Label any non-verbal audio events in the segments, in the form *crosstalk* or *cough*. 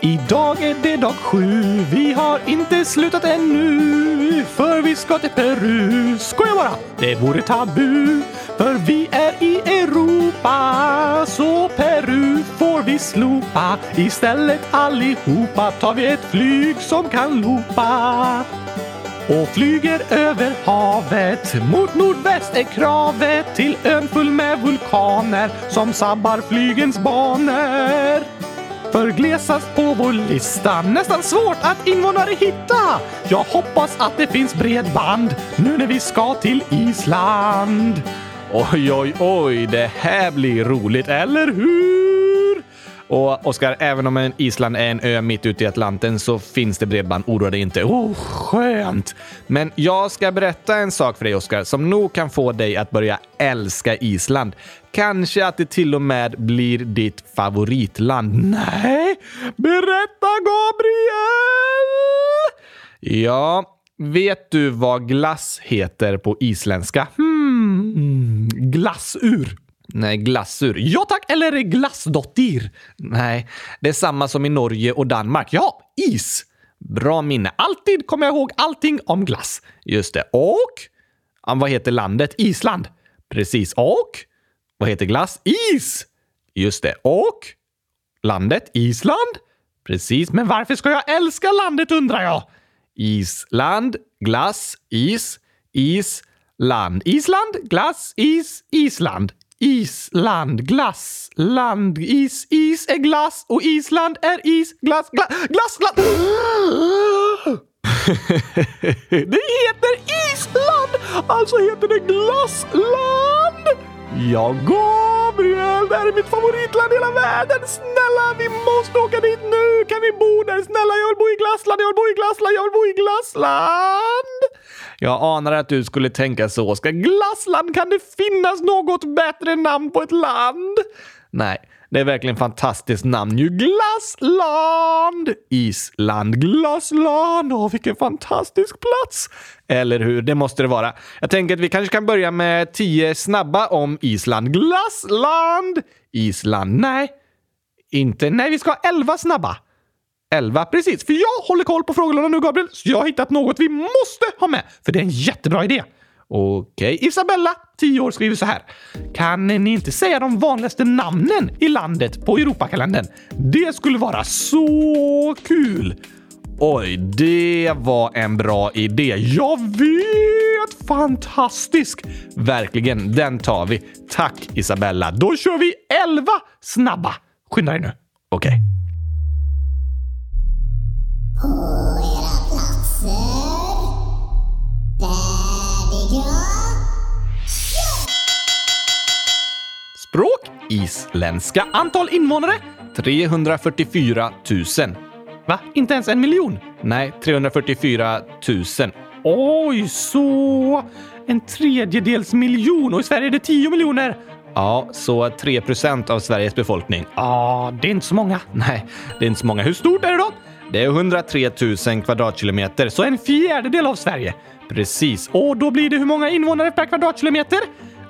Idag är det dag sju, vi har inte slutat ännu. För vi ska till Peru. Skoja bara, det vore tabu. För vi är i Europa, så Peru får vi slopa. Istället allihopa tar vi ett flyg som kan loopa. Och flyger över havet. Mot nordväst är kravet till ön full med vulkaner som sabbar flygens banor. För glesast på vår lista, nästan svårt att invånare hitta. Jag hoppas att det finns bredband nu när vi ska till Island. Oj, oj, oj, det här blir roligt, eller hur? Och Oskar, även om en Island är en ö mitt ute i Atlanten så finns det bredband. Oroa dig inte. Oh, skönt! Men jag ska berätta en sak för dig, Oskar, som nog kan få dig att börja älska Island. Kanske att det till och med blir ditt favoritland. Nej, berätta Gabriel! Ja, vet du vad glass heter på isländska? Hmm, glassur. Nej, glassur. Ja tack, eller glassdottir? Nej, det är samma som i Norge och Danmark. Ja, is. Bra minne. Alltid kommer jag ihåg allting om glass. Just det. Och? Vad heter landet? Island. Precis. Och? Vad heter glass? Is! Just det. Och? Landet Island? Precis. Men varför ska jag älska landet undrar jag? Island, glass, is, is, land. Island, glass, is, Island. Island, glass, land, is, is är glass och Island är is, glass, glass, glass, glass. *laughs* det heter Island! Alltså heter det glassland! Ja, Gabriel, det här är mitt favoritland i hela världen. Snälla, vi måste åka dit nu. Kan vi bo där? Snälla, jag vill bo i glassland, jag vill bo i glassland, jag vill bo i glassland. Jag anade att du skulle tänka så. Ska glassland? Kan det finnas något bättre namn på ett land? Nej, det är verkligen fantastiskt namn ju. Glassland! Island, glassland. Åh, vilken fantastisk plats! Eller hur? Det måste det vara. Jag tänker att vi kanske kan börja med tio snabba om Island. Glassland! Island, nej. Inte, nej, vi ska ha elva snabba. Elva, precis. För jag håller koll på frågelådan nu, Gabriel, så jag har hittat något vi måste ha med. För det är en jättebra idé. Okej, Isabella, 10 år, skriver så här. Kan ni inte säga de vanligaste namnen i landet på Europakalendern? Det skulle vara så kul! Oj, det var en bra idé. Jag vet! Fantastisk! Verkligen, den tar vi. Tack Isabella. Då kör vi 11 snabba. Skynda dig nu. Okej. Okay. Isländska. Antal invånare 344 000. Va? Inte ens en miljon? Nej, 344 000. Oj, så en tredjedels miljon och i Sverige är det 10 miljoner. Ja, så 3 procent av Sveriges befolkning. Ja, det är inte så många. *laughs* Nej, det är inte så många. Hur stort är det då? Det är 103 000 kvadratkilometer, så en fjärdedel av Sverige. Precis. Och då blir det hur många invånare per kvadratkilometer?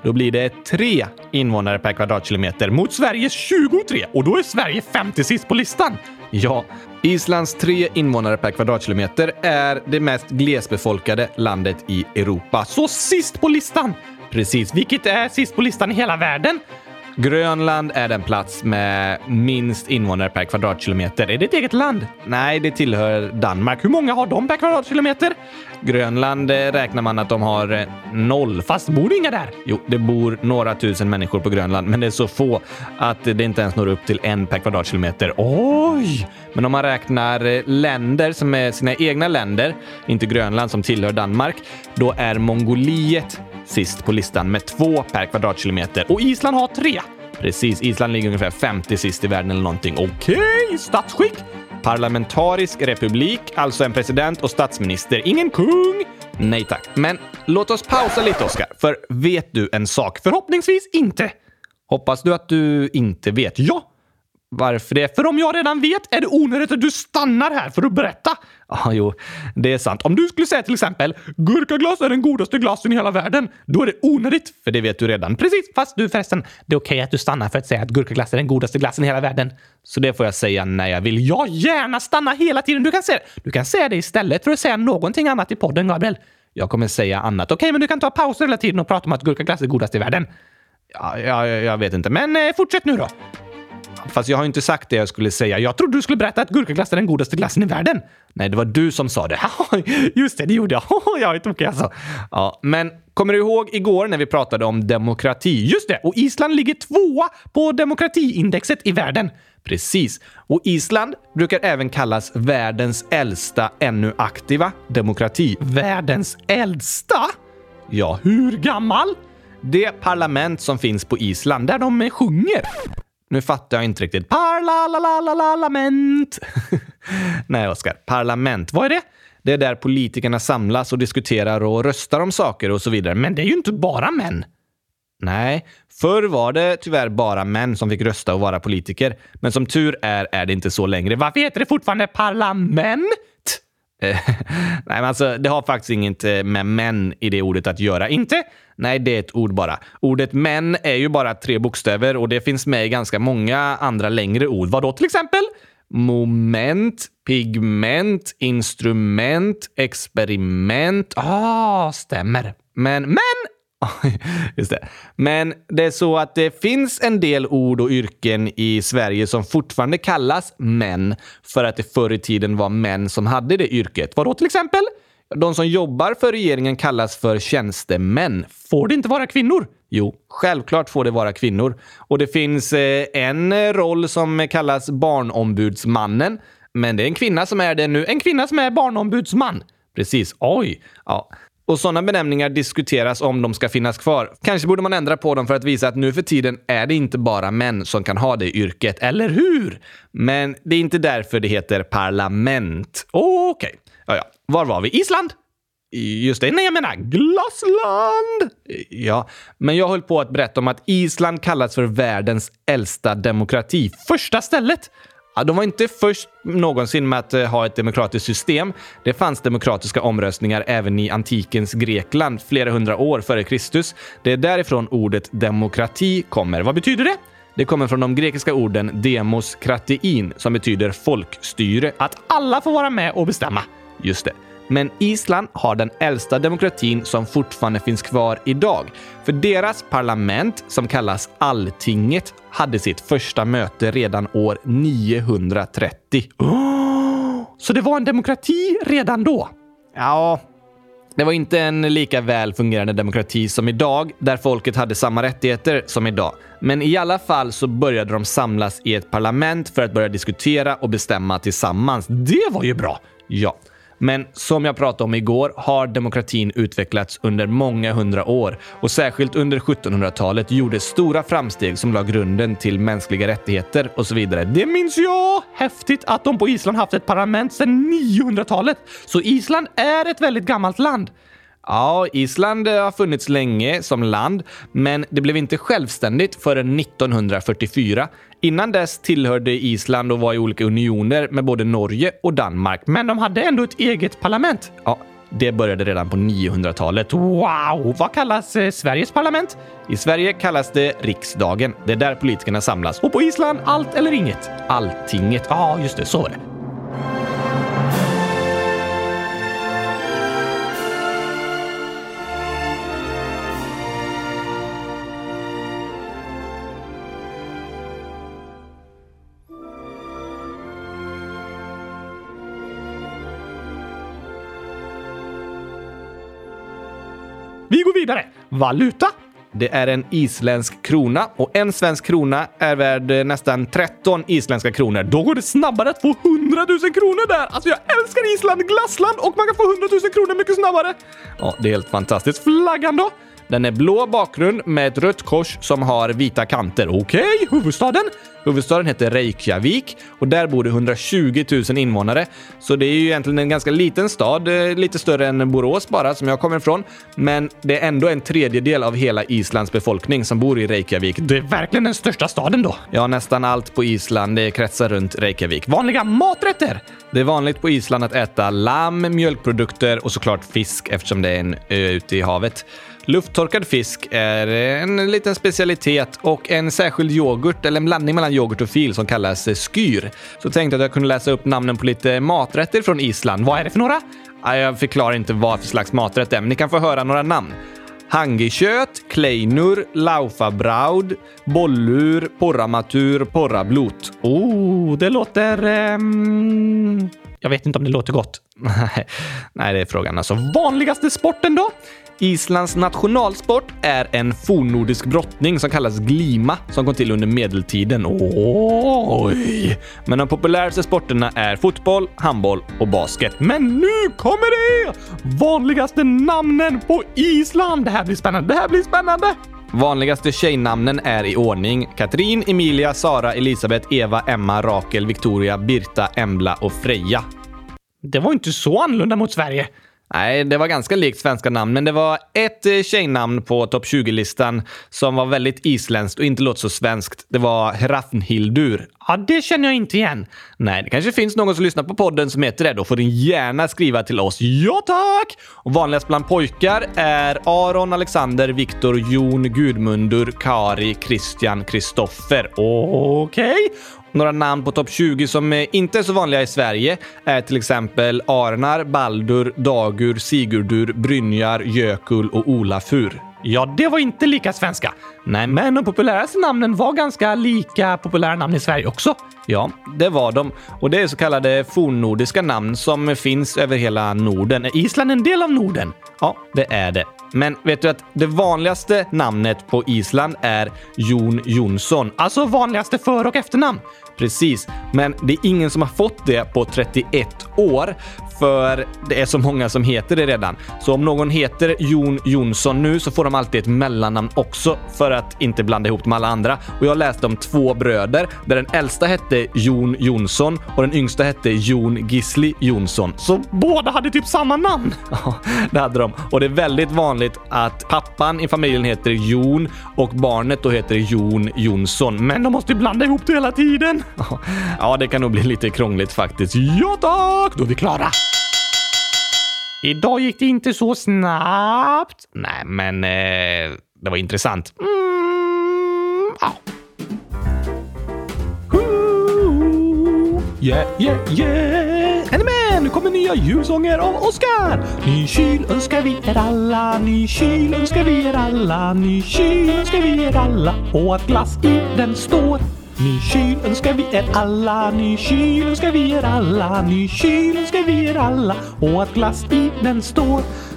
Då blir det 3 invånare per kvadratkilometer mot Sveriges 23 och då är Sverige 50 sist på listan. Ja, Islands 3 invånare per kvadratkilometer är det mest glesbefolkade landet i Europa. Så sist på listan! Precis, vilket är sist på listan i hela världen? Grönland är den plats med minst invånare per kvadratkilometer. Är det ett eget land? Nej, det tillhör Danmark. Hur många har de per kvadratkilometer? Grönland eh, räknar man att de har eh, noll, fast bor det inga där? Jo, det bor några tusen människor på Grönland, men det är så få att det inte ens når upp till en per kvadratkilometer. Oj! Men om man räknar eh, länder som är sina egna länder, inte Grönland som tillhör Danmark, då är Mongoliet sist på listan med två per kvadratkilometer och Island har tre. Precis, Island ligger ungefär 50 sist i världen eller någonting. Okej, okay, statsskick? Parlamentarisk republik, alltså en president och statsminister. Ingen kung? Nej tack. Men låt oss pausa lite, Oskar. För vet du en sak? Förhoppningsvis inte. Hoppas du att du inte vet? Ja. Varför det? För om jag redan vet är det onödigt att du stannar här för att berätta. Ja, ah, jo, det är sant. Om du skulle säga till exempel gurkaglass är den godaste glassen i hela världen, då är det onödigt, för det vet du redan. Precis, fast du förresten, det är okej okay att du stannar för att säga att gurkaglass är den godaste glassen i hela världen. Så det får jag säga när jag vill. Jag gärna stanna hela tiden. Du kan säga det. Du kan säga det istället för att säga någonting annat i podden, Gabriel. Jag kommer säga annat. Okej, okay, men du kan ta pauser hela tiden och prata om att gurkaglass är godast i världen. Ja, ja, jag vet inte, men eh, fortsätt nu då. Fast jag har inte sagt det jag skulle säga. Jag trodde du skulle berätta att gurkaglass är den godaste glassen i världen. Nej, det var du som sa det. *laughs* Just det, det gjorde jag. *laughs* jag är tokig alltså. Ja, men kommer du ihåg igår när vi pratade om demokrati? Just det, och Island ligger tvåa på demokratiindexet i världen. Precis. Och Island brukar även kallas världens äldsta ännu aktiva demokrati. Världens äldsta? Ja, hur gammal? Det parlament som finns på Island där de sjunger. Nu fattar jag inte riktigt. Parlament. *laughs* Nej, Oskar. Parlament. Vad är det? Det är där politikerna samlas och diskuterar och röstar om saker och så vidare. Men det är ju inte bara män. Nej, förr var det tyvärr bara män som fick rösta och vara politiker. Men som tur är är det inte så längre. Varför heter det fortfarande parlament? Eh, *laughs* nej, men alltså, det har faktiskt inget eh, med män i det ordet att göra. Inte? Nej, det är ett ord bara. Ordet män är ju bara tre bokstäver och det finns med i ganska många andra längre ord. Vad då till exempel? Moment, pigment, instrument, experiment. Ah, stämmer. Men, men Just det. Men det är så att det finns en del ord och yrken i Sverige som fortfarande kallas män för att det förr i tiden var män som hade det yrket. Vadå till exempel? De som jobbar för regeringen kallas för tjänstemän. Får det inte vara kvinnor? Jo, självklart får det vara kvinnor. Och det finns eh, en eh, roll som kallas barnombudsmannen. Men det är en kvinna som är det nu. En kvinna som är barnombudsman. Precis. Oj! Ja. Och sådana benämningar diskuteras om de ska finnas kvar. Kanske borde man ändra på dem för att visa att nu för tiden är det inte bara män som kan ha det yrket, eller hur? Men det är inte därför det heter parlament. Okej. Okay. Ja, ja. Var var vi? Island? Just det, nej jag menar Glasland! Ja, men jag höll på att berätta om att Island kallas för världens äldsta demokrati. Första stället! Ja, de var inte först någonsin med att eh, ha ett demokratiskt system. Det fanns demokratiska omröstningar även i antikens Grekland flera hundra år före Kristus. Det är därifrån ordet demokrati kommer. Vad betyder det? Det kommer från de grekiska orden demos kratein som betyder folkstyre. Att alla får vara med och bestämma. Just det. Men Island har den äldsta demokratin som fortfarande finns kvar idag. För deras parlament, som kallas Alltinget, hade sitt första möte redan år 930. Oh, *gasps* så det var en demokrati redan då? Ja, det var inte en lika väl fungerande demokrati som idag, där folket hade samma rättigheter som idag. Men i alla fall så började de samlas i ett parlament för att börja diskutera och bestämma tillsammans. Det var ju bra! Ja. Men som jag pratade om igår har demokratin utvecklats under många hundra år och särskilt under 1700-talet gjordes stora framsteg som la grunden till mänskliga rättigheter och så vidare. Det minns jag! Häftigt att de på Island haft ett parlament sedan 900-talet. Så Island är ett väldigt gammalt land. Ja, Island eh, har funnits länge som land, men det blev inte självständigt förrän 1944. Innan dess tillhörde Island och var i olika unioner med både Norge och Danmark, men de hade ändå ett eget parlament. Ja, det började redan på 900-talet. Wow! Vad kallas eh, Sveriges parlament? I Sverige kallas det riksdagen. Det är där politikerna samlas. Och på Island allt eller inget. Alltinget. Ja, ah, just det. Så var det. Vi går vidare. Valuta. Det är en isländsk krona och en svensk krona är värd eh, nästan 13 isländska kronor. Då går det snabbare att få 100 000 kronor där! Alltså jag älskar Island, glassland och man kan få 100 000 kronor mycket snabbare! Ja, det är helt fantastiskt. Flaggan då? Den är blå bakgrund med ett rött kors som har vita kanter. Okej, okay. huvudstaden? Huvudstaden heter Reykjavik och där bor det 120 000 invånare. Så det är ju egentligen en ganska liten stad, eh, lite större än Borås bara, som jag kommer ifrån. Men det är ändå en tredjedel av hela Islands befolkning som bor i Reykjavik. Det är verkligen den största staden då. Ja, nästan allt på Island kretsar runt Reykjavik. Vanliga maträtter! Det är vanligt på Island att äta lamm, mjölkprodukter och såklart fisk eftersom det är en ö ute i havet. Lufttorkad fisk är en liten specialitet och en särskild yoghurt, eller en blandning mellan yoghurt och fil som kallas skyr. Så tänkte jag att jag kunde läsa upp namnen på lite maträtter från Island. Vad är det för några? Jag förklarar inte vad för slags maträtt det är, men ni kan få höra några namn. Hangikött, kleinur, laufabraud, bollur, porramatur, porrablot. Oh, det låter... ehm, jag vet inte om det låter gott. Nej, det är frågan. Alltså, vanligaste sporten då? Islands nationalsport är en fornnordisk brottning som kallas glima som kom till under medeltiden. Oj! Men de populäraste sporterna är fotboll, handboll och basket. Men nu kommer det! Vanligaste namnen på Island! Det här blir spännande, det här blir spännande! Vanligaste tjejnamnen är i ordning Katrin, Emilia, Sara, Elisabeth, Eva, Emma, Rakel, Victoria, Birta, Embla och Freja. Det var inte så annorlunda mot Sverige. Nej, det var ganska likt svenska namn, men det var ett eh, tjejnamn på topp 20-listan som var väldigt isländskt och inte låter så svenskt. Det var Hrafnhildur. Ja, det känner jag inte igen. Nej, det kanske finns någon som lyssnar på podden som heter det. Då får ni gärna skriva till oss. Ja, tack! Och vanligast bland pojkar är Aron, Alexander, Viktor, Jon, Gudmundur, Kari, Christian, Kristoffer. Okej. Några namn på topp 20 som eh, inte är så vanliga i Sverige är till exempel Arnar, Baldur, Dagur, Sigurdur, Brynjar, Jökull och Olafur. Ja, det var inte lika svenska. Nej, men de populäraste namnen var ganska lika populära namn i Sverige också. Ja, det var de. Och det är så kallade fornnordiska namn som finns över hela Norden. Är Island en del av Norden? Ja, det är det. Men vet du att det vanligaste namnet på Island är Jon Jonsson? Alltså vanligaste för och efternamn? Precis, men det är ingen som har fått det på 31 år. För det är så många som heter det redan. Så om någon heter Jon Jonsson nu så får de alltid ett mellannamn också för att inte blanda ihop med alla andra. Och jag läste om två bröder där den äldsta hette Jon Jonsson och den yngsta hette Jon Gisli Jonsson. Så båda hade typ samma namn? *laughs* Ja, det hade de. Och det är väldigt vanligt att pappan i familjen heter Jon och barnet då heter Jon Jonsson. Men de måste ju blanda ihop det hela tiden. *laughs* Ja, det kan nog bli lite krångligt faktiskt. Ja tack! Då är vi klara. Idag gick det inte så snabbt. Nej, men eh, det var intressant. Mm, ja. Yeah, yeah, yeah! Är ni med? Nu kommer nya julsånger av Oskar! Ny kyl önskar vi er alla, ny kyl önskar vi er alla, ny kyl önskar vi er alla och att glass i den står. Ny kyl önskar vi er alla, ny kyl önskar vi er alla, ny kyl önskar vi er alla och att glass i den står.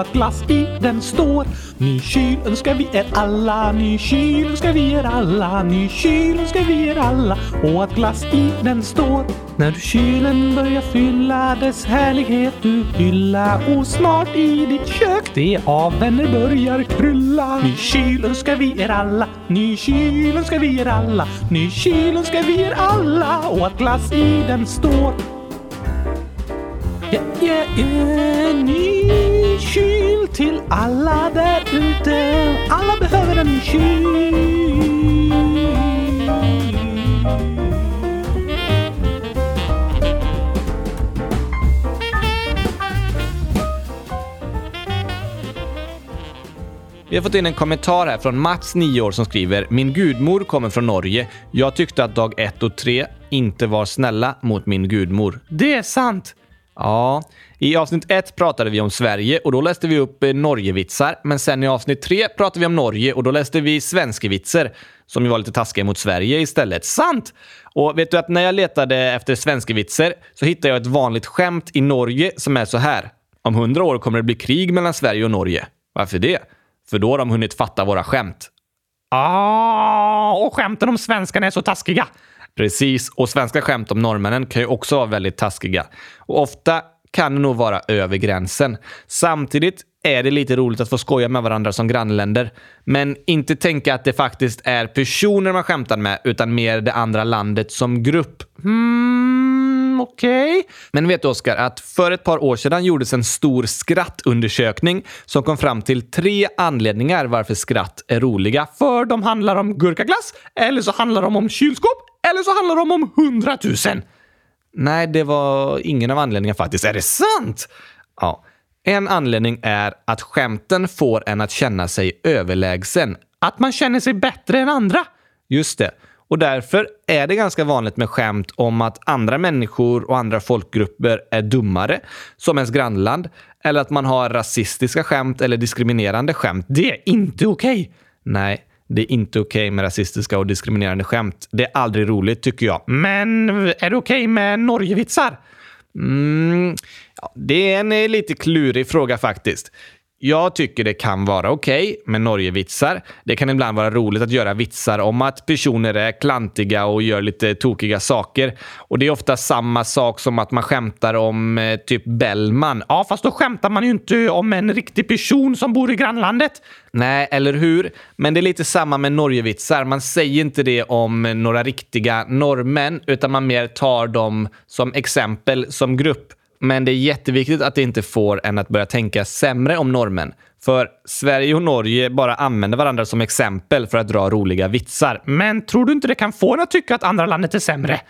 att glass i den står. Ny kyl önskar vi er alla, ny kyl önskar vi er alla, ny kyl önskar vi er alla och att glass i den står. När kylen börjar fylla dess härlighet du hylla och snart i ditt kök det av vänner börjar krylla. Ny kyl önskar vi er alla, ny kyl önskar vi er alla, ny kyl önskar vi er alla och att glass i den står. Yeah, yeah, yeah. Ny kyl till alla där ute. Alla behöver en kyl. Vi har fått in en kommentar här från Mats, 9 år, som skriver “Min gudmor kommer från Norge. Jag tyckte att dag ett och tre inte var snälla mot min gudmor.” Det är sant. Ja, i avsnitt ett pratade vi om Sverige och då läste vi upp eh, Norgevitsar. Men sen i avsnitt tre pratade vi om Norge och då läste vi svenskevitsar som ju var lite taskiga mot Sverige istället. Sant! Och vet du att när jag letade efter svenskevitsar så hittade jag ett vanligt skämt i Norge som är så här. Om hundra år kommer det bli krig mellan Sverige och Norge. Varför det? För då har de hunnit fatta våra skämt. Ah, och skämten om svenskarna är så taskiga. Precis, och svenska skämt om norrmännen kan ju också vara väldigt taskiga. Och ofta kan det nog vara över gränsen. Samtidigt är det lite roligt att få skoja med varandra som grannländer. Men inte tänka att det faktiskt är personer man skämtar med, utan mer det andra landet som grupp. Hmm, okej. Okay. Men vet du, Oskar, att för ett par år sedan gjordes en stor skrattundersökning som kom fram till tre anledningar varför skratt är roliga. För de handlar om gurkaglass, eller så handlar de om kylskåp, eller så handlar de om hundratusen. Nej, det var ingen av anledningarna faktiskt. Är det sant? Ja. En anledning är att skämten får en att känna sig överlägsen. Att man känner sig bättre än andra. Just det. Och därför är det ganska vanligt med skämt om att andra människor och andra folkgrupper är dummare, som ens grannland, eller att man har rasistiska skämt eller diskriminerande skämt. Det är inte okej! Okay. Nej, det är inte okej okay med rasistiska och diskriminerande skämt. Det är aldrig roligt, tycker jag. Men är det okej okay med Norgevitsar? Mm, ja, det är en eh, lite klurig fråga faktiskt. Jag tycker det kan vara okej okay med Norgevitsar. Det kan ibland vara roligt att göra vitsar om att personer är klantiga och gör lite tokiga saker. Och det är ofta samma sak som att man skämtar om eh, typ Bellman. Ja, fast då skämtar man ju inte om en riktig person som bor i grannlandet. Nej, eller hur? Men det är lite samma med Norgevitsar. Man säger inte det om några riktiga norrmän, utan man mer tar dem som exempel som grupp. Men det är jätteviktigt att det inte får en att börja tänka sämre om normen. För Sverige och Norge bara använder varandra som exempel för att dra roliga vitsar. Men tror du inte det kan få en att tycka att andra landet är sämre?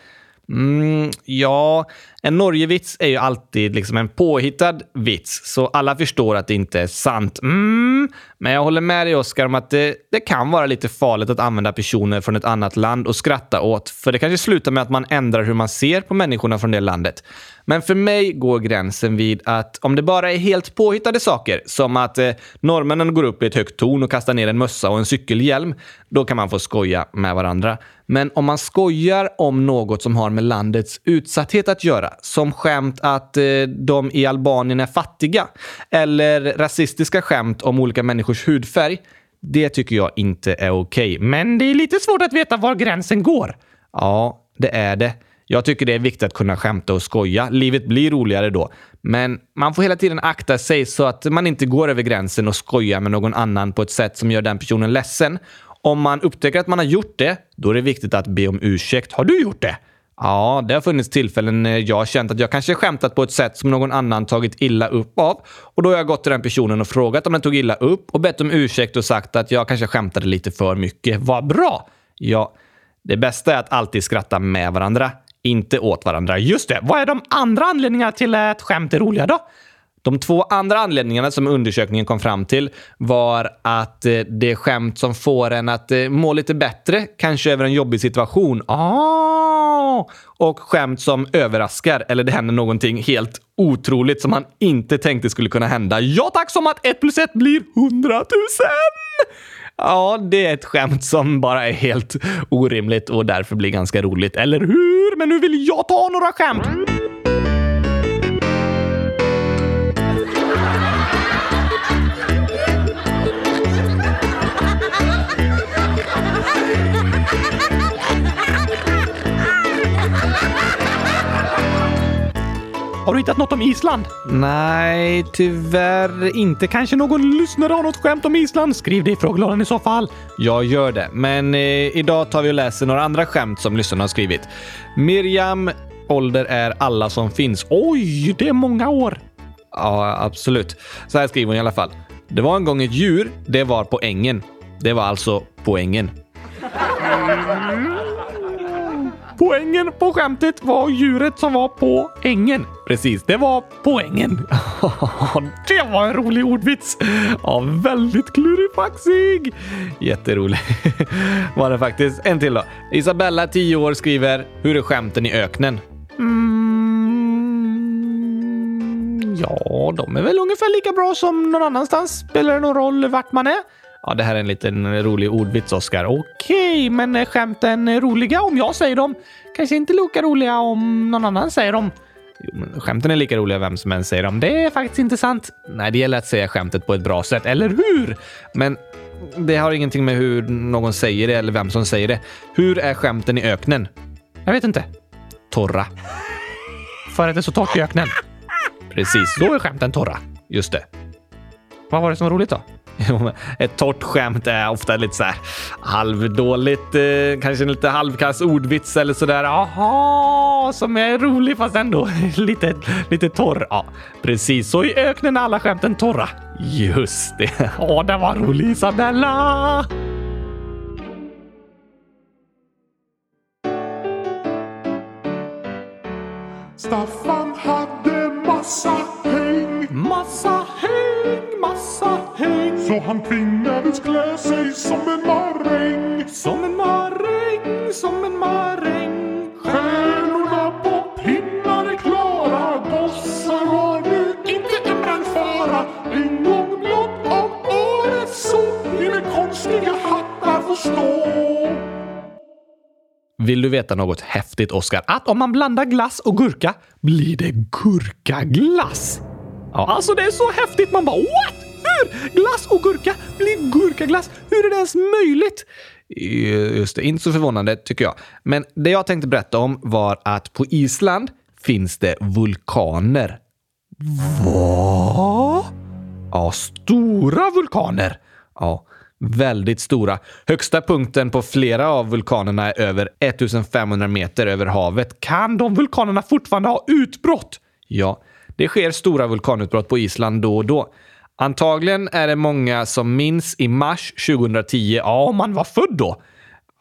Mm, ja, en Norgevits är ju alltid liksom en påhittad vits, så alla förstår att det inte är sant. Mm, men jag håller med dig, Oskar, om att det, det, kan vara lite farligt att använda personer från ett annat land och skratta åt, för det kanske slutar med att man ändrar hur man ser på människorna från det landet. Men för mig går gränsen vid att om det bara är helt påhittade saker, som att eh, norrmännen går upp i ett högt torn och kastar ner en mössa och en cykelhjälm, då kan man få skoja med varandra. Men om man skojar om något som har med landets utsatthet att göra, som skämt att eh, de i Albanien är fattiga, eller rasistiska skämt om olika människors hudfärg, det tycker jag inte är okej. Okay. Men det är lite svårt att veta var gränsen går. Ja, det är det. Jag tycker det är viktigt att kunna skämta och skoja. Livet blir roligare då. Men man får hela tiden akta sig så att man inte går över gränsen och skojar med någon annan på ett sätt som gör den personen ledsen. Om man upptäcker att man har gjort det, då är det viktigt att be om ursäkt. Har du gjort det? Ja, det har funnits tillfällen när jag har känt att jag kanske skämtat på ett sätt som någon annan tagit illa upp av. Och då har jag gått till den personen och frågat om den tog illa upp och bett om ursäkt och sagt att jag kanske skämtade lite för mycket. Vad bra! Ja, det bästa är att alltid skratta med varandra inte åt varandra. Just det. Vad är de andra anledningarna till att skämt är roliga då? De två andra anledningarna som undersökningen kom fram till var att eh, det är skämt som får en att eh, må lite bättre, kanske över en jobbig situation. Ah! Och skämt som överraskar eller det händer någonting helt otroligt som man inte tänkte skulle kunna hända. Ja tack, som att ett plus ett blir hundratusen! Ja, det är ett skämt som bara är helt orimligt och därför blir ganska roligt, eller hur? Men nu vill jag ta några skämt! Har du hittat något om Island? Nej, tyvärr inte. Kanske någon lyssnare har något skämt om Island? Skriv det i frågelådan i så fall. Jag gör det, men eh, idag tar vi och läser några andra skämt som lyssnarna har skrivit. Miriam, ålder är alla som finns. Oj, det är många år. Ja, absolut. Så här skriver hon i alla fall. Det var en gång ett djur. Det var på ängen. Det var alltså poängen. Poängen på skämtet var djuret som var på ängen. Precis, det var poängen. *laughs* det var en rolig ordvits. Ja, väldigt klurifaxig. Jätterolig *laughs* var det faktiskt. En till då. Isabella, 10 år, skriver “Hur är skämten i öknen?” mm. Ja, de är väl ungefär lika bra som någon annanstans. Spelar det någon roll vart man är? Ja, det här är en liten rolig ordvits, Oskar. Okej, men är skämten roliga om jag säger dem? Kanske inte lika roliga om någon annan säger dem? Jo, men skämten är lika roliga vem som än säger dem. Det är faktiskt inte sant. Nej, det gäller att säga skämtet på ett bra sätt, eller hur? Men det har ingenting med hur någon säger det eller vem som säger det. Hur är skämten i öknen? Jag vet inte. Torra. *laughs* För att det är så torrt i öknen. Precis, då är skämten torra. Just det. Vad var det som var roligt då? *laughs* Ett torrt skämt är ofta lite så här halvdåligt, eh, kanske en lite halvkass ordvits eller så där. Aha, som är rolig fast ändå *laughs* lite, lite torr. Ja, precis. Så i öknen är alla skämten torra. Just det. *laughs* Ja, det var rolig Isabella! Staffan hade massa Så han tvingades klä sig som en maräng. Som en maräng, som en maräng. Stjärnorna på pinnar är klara. Gossar har nu inte en brandfara. En gång blott om året så blir det konstiga hattar får stå. Vill du veta något häftigt, Oskar? Att om man blandar glass och gurka blir det gurkaglass. Ja, alltså det är så häftigt. Man bara what? Hur? Glass och gurka blir gurkaglass? Hur är det ens möjligt? Just det, inte så förvånande tycker jag. Men det jag tänkte berätta om var att på Island finns det vulkaner. Va? Ja, stora vulkaner. Ja, väldigt stora. Högsta punkten på flera av vulkanerna är över 1500 meter över havet. Kan de vulkanerna fortfarande ha utbrott? Ja, det sker stora vulkanutbrott på Island då och då. Antagligen är det många som minns i mars 2010, ja, om man var född då.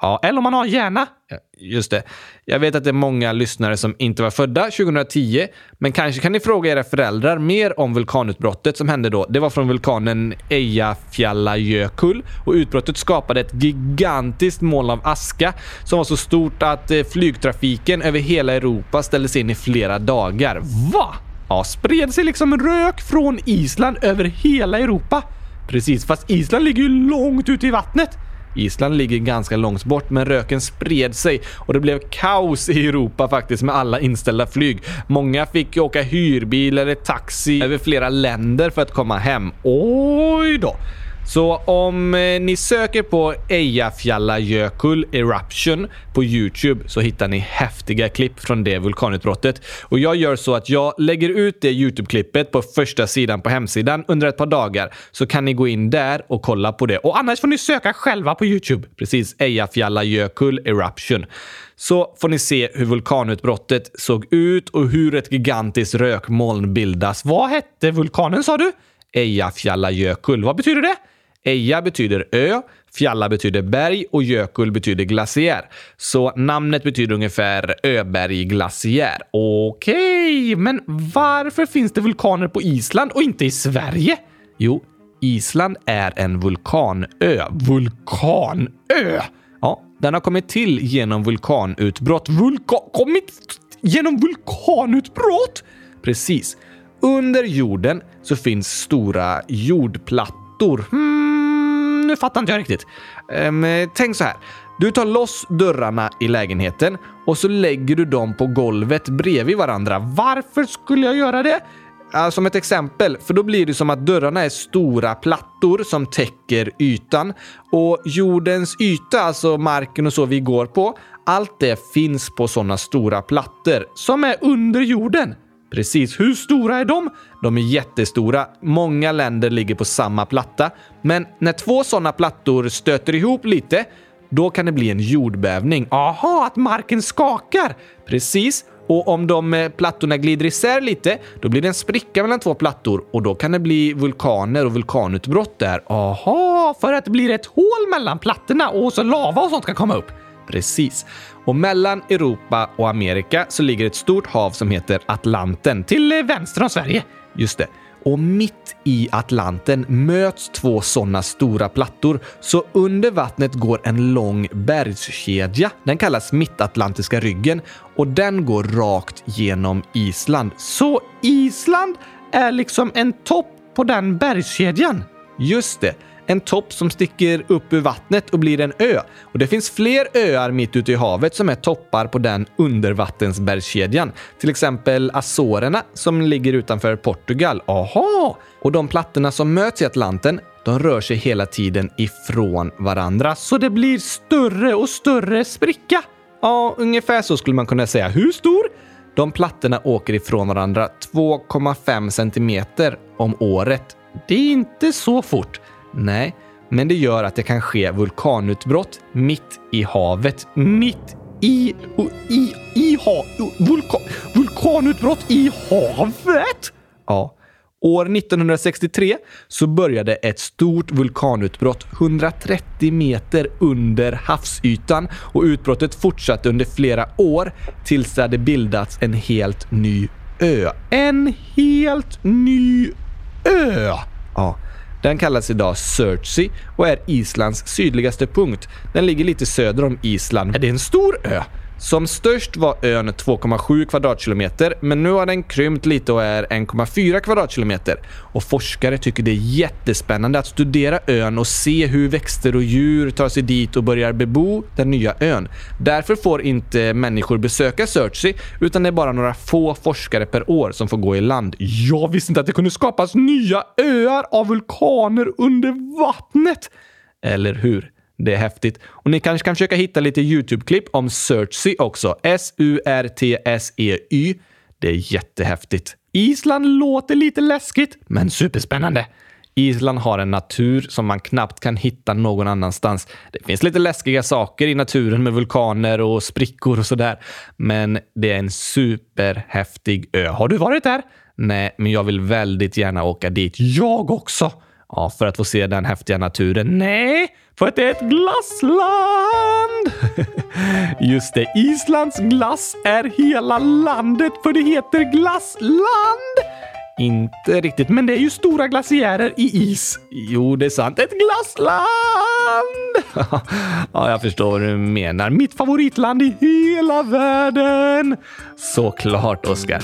Ja, eller om man har en hjärna. Ja, Just det. Jag vet att det är många lyssnare som inte var födda 2010, men kanske kan ni fråga era föräldrar mer om vulkanutbrottet som hände då. Det var från vulkanen Eyjafjallajökull och utbrottet skapade ett gigantiskt moln av aska som var så stort att eh, flygtrafiken över hela Europa ställdes in i flera dagar. Va? Ja, spred sig liksom rök från Island över hela Europa. Precis, fast Island ligger ju långt ute i vattnet. Island ligger ganska långt bort, men röken spred sig och det blev kaos i Europa faktiskt med alla inställda flyg. Många fick åka hyrbil eller taxi över flera länder för att komma hem. Oj då! Så om eh, ni söker på Eyjafjallajökull Eruption på Youtube så hittar ni häftiga klipp från det vulkanutbrottet. Och jag gör så att jag lägger ut det Youtube-klippet på första sidan på hemsidan under ett par dagar så kan ni gå in där och kolla på det. Och annars får ni söka själva på Youtube. Precis, Eyjafjallajökull Eruption. Så får ni se hur vulkanutbrottet såg ut och hur ett gigantiskt rökmoln bildas. Vad hette vulkanen sa du? Eyjafjallajökull. Vad betyder det? Eja betyder ö, fjalla betyder berg och jökull betyder glaciär. Så namnet betyder ungefär öberg-glaciär. Okej, men varför finns det vulkaner på Island och inte i Sverige? Jo, Island är en vulkanö. Vulkanö! Ja, den har kommit till genom vulkanutbrott. Vulkan... Kommit genom vulkanutbrott? Precis. Under jorden så finns stora jordplattor. Hmm, nu fattar inte jag riktigt. Ehm, tänk så här. Du tar loss dörrarna i lägenheten och så lägger du dem på golvet bredvid varandra. Varför skulle jag göra det? Som ett exempel, för då blir det som att dörrarna är stora plattor som täcker ytan. Och jordens yta, alltså marken och så vi går på, allt det finns på sådana stora plattor som är under jorden. Precis. Hur stora är de? De är jättestora. Många länder ligger på samma platta. Men när två sådana plattor stöter ihop lite, då kan det bli en jordbävning. Aha, att marken skakar! Precis. Och om de eh, plattorna glider isär lite, då blir det en spricka mellan två plattor och då kan det bli vulkaner och vulkanutbrott där. Aha, för att det blir ett hål mellan plattorna och så lava och sånt kan komma upp. Precis. Och mellan Europa och Amerika så ligger ett stort hav som heter Atlanten till vänster om Sverige. Just det. Och mitt i Atlanten möts två sådana stora plattor, så under vattnet går en lång bergskedja. Den kallas Mittatlantiska ryggen och den går rakt genom Island. Så Island är liksom en topp på den bergskedjan. Just det. En topp som sticker upp ur vattnet och blir en ö. Och det finns fler öar mitt ute i havet som är toppar på den undervattensbergskedjan. Till exempel Azorerna som ligger utanför Portugal. Aha! Och de plattorna som möts i Atlanten, de rör sig hela tiden ifrån varandra. Så det blir större och större spricka. Ja, ungefär så skulle man kunna säga. Hur stor? De plattorna åker ifrån varandra 2,5 centimeter om året. Det är inte så fort. Nej, men det gör att det kan ske vulkanutbrott mitt i havet. Mitt i... i... i ha, vulkan, vulkanutbrott i havet? Ja. År 1963 så började ett stort vulkanutbrott 130 meter under havsytan och utbrottet fortsatte under flera år tills det hade bildats en helt ny ö. En helt ny ö! Ja. Den kallas idag Surtsey och är Islands sydligaste punkt. Den ligger lite söder om Island. Är det en stor ö? Som störst var ön 2,7 kvadratkilometer, men nu har den krympt lite och är 1,4 kvadratkilometer. Och forskare tycker det är jättespännande att studera ön och se hur växter och djur tar sig dit och börjar bebo den nya ön. Därför får inte människor besöka Surtsey, utan det är bara några få forskare per år som får gå i land. Jag visste inte att det kunde skapas nya öar av vulkaner under vattnet! Eller hur? Det är häftigt. Och ni kanske kan försöka hitta lite YouTube-klipp om Surtsey också. S-U-R-T-S-E-Y. Det är jättehäftigt. Island låter lite läskigt, men superspännande. Island har en natur som man knappt kan hitta någon annanstans. Det finns lite läskiga saker i naturen med vulkaner och sprickor och sådär. Men det är en superhäftig ö. Har du varit där? Nej, men jag vill väldigt gärna åka dit. Jag också! Ja, för att få se den häftiga naturen. Nej, för att det är ett glassland! *laughs* Just det, Islands glass är hela landet för det heter glassland! Inte riktigt, men det är ju stora glaciärer i is. Jo, det är sant. Ett glassland! *laughs* ja, jag förstår vad du menar. Mitt favoritland i hela världen! Såklart, Oskar.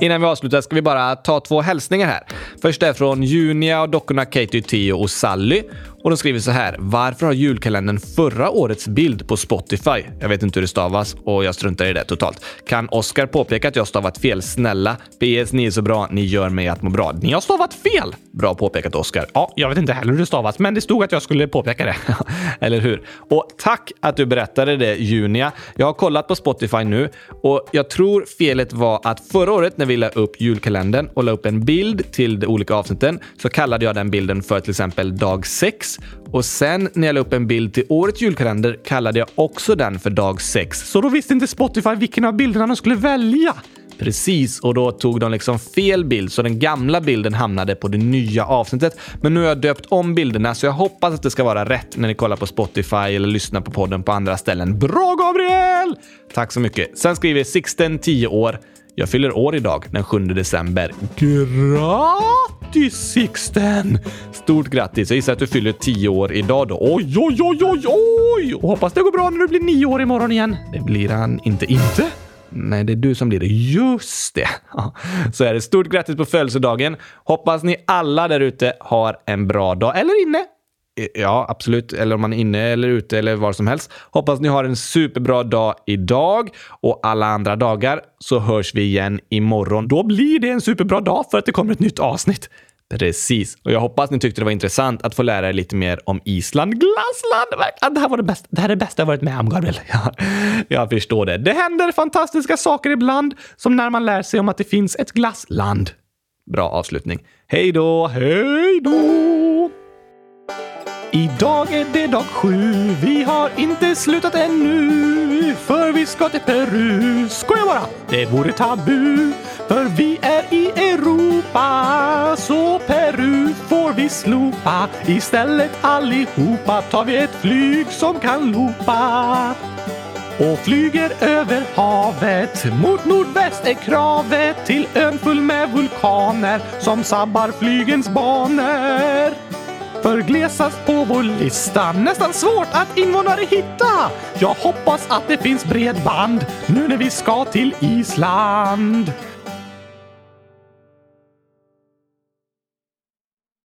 Innan vi avslutar ska vi bara ta två hälsningar här. Först är från Junia och dockorna Katie, Tio och Sally. Och de skriver så här. Varför har julkalendern förra årets bild på Spotify? Jag vet inte hur det stavas och jag struntar i det totalt. Kan Oskar påpeka att jag stavat fel? Snälla. PS, ni är så bra. Ni gör mig att må bra. Ni har stavat fel! Bra påpekat Oskar. Ja, jag vet inte heller hur det stavas, men det stod att jag skulle påpeka det. *laughs* Eller hur? Och tack att du berättade det, Junia. Jag har kollat på Spotify nu och jag tror felet var att förra året när vi la upp julkalendern och la upp en bild till de olika avsnitten så kallade jag den bilden för till exempel dag 6 och sen när jag la upp en bild till årets julkalender kallade jag också den för dag 6. Så då visste inte Spotify vilken av bilderna de skulle välja? Precis, och då tog de liksom fel bild så den gamla bilden hamnade på det nya avsnittet. Men nu har jag döpt om bilderna så jag hoppas att det ska vara rätt när ni kollar på Spotify eller lyssnar på podden på andra ställen. Bra Gabriel! Tack så mycket. Sen skriver Sixten 10 år. Jag fyller år idag, den 7 december. Grattis Sixten! Stort grattis! Jag gissar att du fyller 10 år idag då. Oj, oj, oj, oj, oj! Och hoppas det går bra när du blir 9 år imorgon igen. Det blir han inte. Inte? Nej, det är du som blir det. Just det! Så är det. Stort grattis på födelsedagen. Hoppas ni alla där ute har en bra dag. Eller inne. Ja, absolut. Eller om man är inne eller ute eller var som helst. Hoppas ni har en superbra dag idag och alla andra dagar så hörs vi igen imorgon. Då blir det en superbra dag för att det kommer ett nytt avsnitt. Precis. Och jag hoppas ni tyckte det var intressant att få lära er lite mer om Island. Glassland! Det här, var det, bästa, det här är det bästa jag varit med om, Gabriel. *laughs* Ja, jag förstår det. Det händer fantastiska saker ibland, som när man lär sig om att det finns ett glassland. Bra avslutning. Hej då! Hej då! Idag är det dag sju, vi har inte slutat ännu. För vi ska till Peru, skoja bara, det vore tabu. För vi är i Europa, så Peru får vi slopa. Istället allihopa tar vi ett flyg som kan loopa. och flyger över havet. Mot nordväst är kravet till ön full med vulkaner som sabbar flygens banor. För glesast på vår lista, nästan svårt att invånare hitta. Jag hoppas att det finns bredband nu när vi ska till Island.